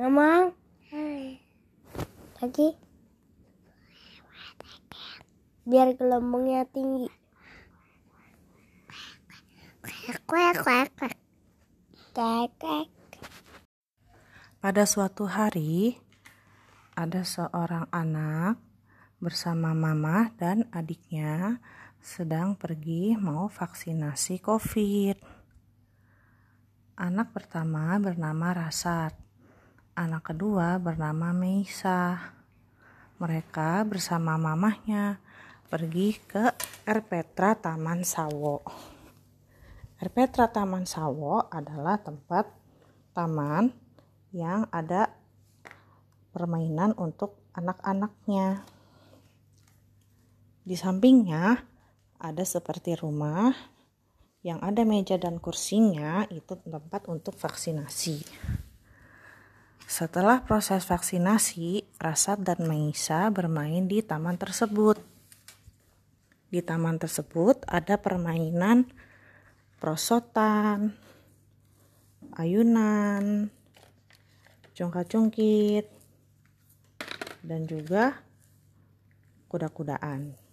Ngomong lagi? Biar gelombangnya tinggi. Kwek kwek kwek kwek kwek kwek Pada suatu hari, ada seorang anak bersama mama dan adiknya sedang pergi mau vaksinasi COVID. Anak pertama bernama Rasat, anak kedua bernama Meisa. Mereka bersama mamahnya pergi ke Erpetra Taman Sawo. Erpetra Taman Sawo adalah tempat taman yang ada permainan untuk anak-anaknya. Di sampingnya ada seperti rumah yang ada meja dan kursinya itu tempat untuk vaksinasi. Setelah proses vaksinasi, Rasat dan Maisa bermain di taman tersebut. Di taman tersebut ada permainan prosotan, ayunan, congkak-congkit, dan juga kuda-kudaan.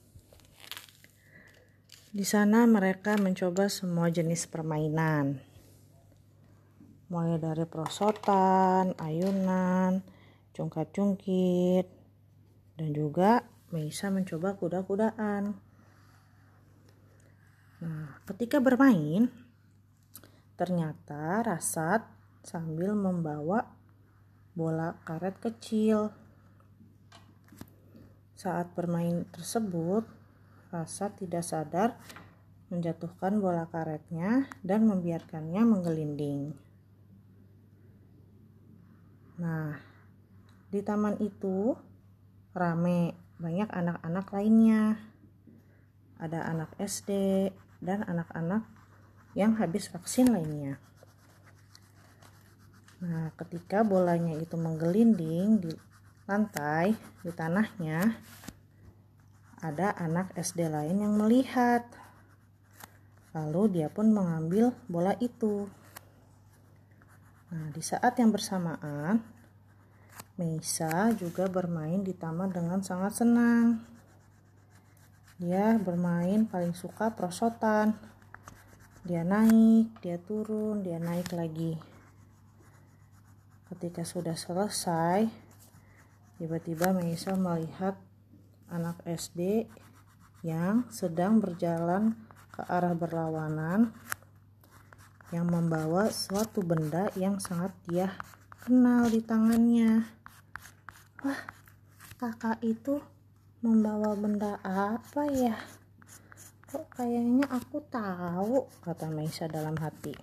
Di sana mereka mencoba semua jenis permainan. Mulai dari prosotan, ayunan, congkak-congkit, dan juga bisa mencoba kuda-kudaan. Nah, ketika bermain, ternyata Rasat sambil membawa bola karet kecil. Saat bermain tersebut, Rasa tidak sadar menjatuhkan bola karetnya dan membiarkannya menggelinding. Nah, di taman itu rame, banyak anak-anak lainnya. Ada anak SD dan anak-anak yang habis vaksin lainnya. Nah, ketika bolanya itu menggelinding di lantai, di tanahnya, ada anak SD lain yang melihat. Lalu dia pun mengambil bola itu. Nah, di saat yang bersamaan, Meisa juga bermain di taman dengan sangat senang. Dia bermain paling suka prosotan. Dia naik, dia turun, dia naik lagi. Ketika sudah selesai, tiba-tiba Meisa melihat anak SD yang sedang berjalan ke arah berlawanan yang membawa suatu benda yang sangat dia kenal di tangannya. Wah, kakak itu membawa benda apa ya? Kok kayaknya aku tahu, kata Meisa dalam hati.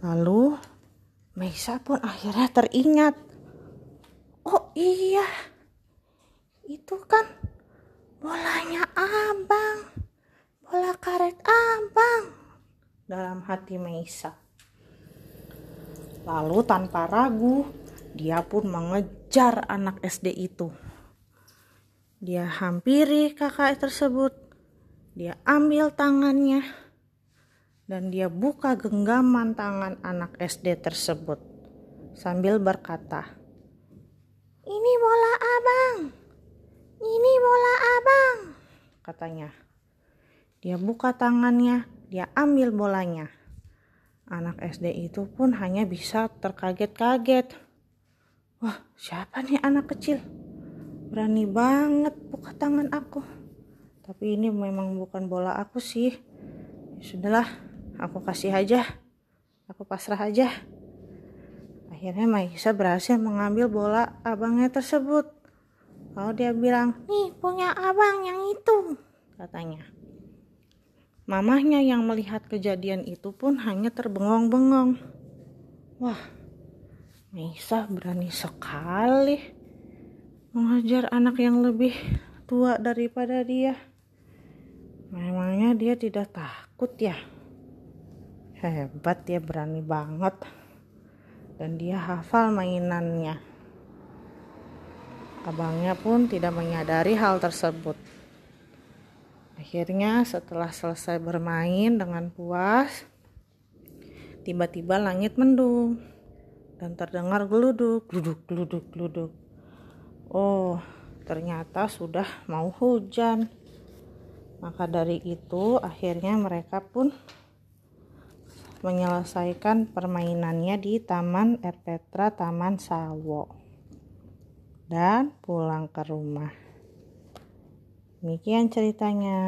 Lalu Meisa pun akhirnya teringat. Iya, itu kan bolanya abang, bola karet abang. Dalam hati Meisa. Lalu tanpa ragu, dia pun mengejar anak SD itu. Dia hampiri kakak tersebut. Dia ambil tangannya dan dia buka genggaman tangan anak SD tersebut sambil berkata, "Ini bola abang, ini bola abang," katanya. Dia buka tangannya, dia ambil bolanya. Anak SD itu pun hanya bisa terkaget-kaget. Wah, siapa nih anak kecil? Berani banget buka tangan aku. Tapi ini memang bukan bola aku sih. Ya sudahlah, aku kasih aja aku pasrah aja akhirnya Maisa berhasil mengambil bola abangnya tersebut. Lalu dia bilang nih punya abang yang itu katanya. Mamahnya yang melihat kejadian itu pun hanya terbengong-bengong. Wah Maisa berani sekali mengajar anak yang lebih tua daripada dia. Memangnya dia tidak takut ya? Hebat dia berani banget dan dia hafal mainannya abangnya pun tidak menyadari hal tersebut Akhirnya setelah selesai bermain dengan puas, tiba-tiba langit mendung dan terdengar geluduk, geluduk, geluduk, geluduk. Oh, ternyata sudah mau hujan. Maka dari itu akhirnya mereka pun menyelesaikan permainannya di Taman Erpetra Taman Sawo dan pulang ke rumah. Demikian ceritanya.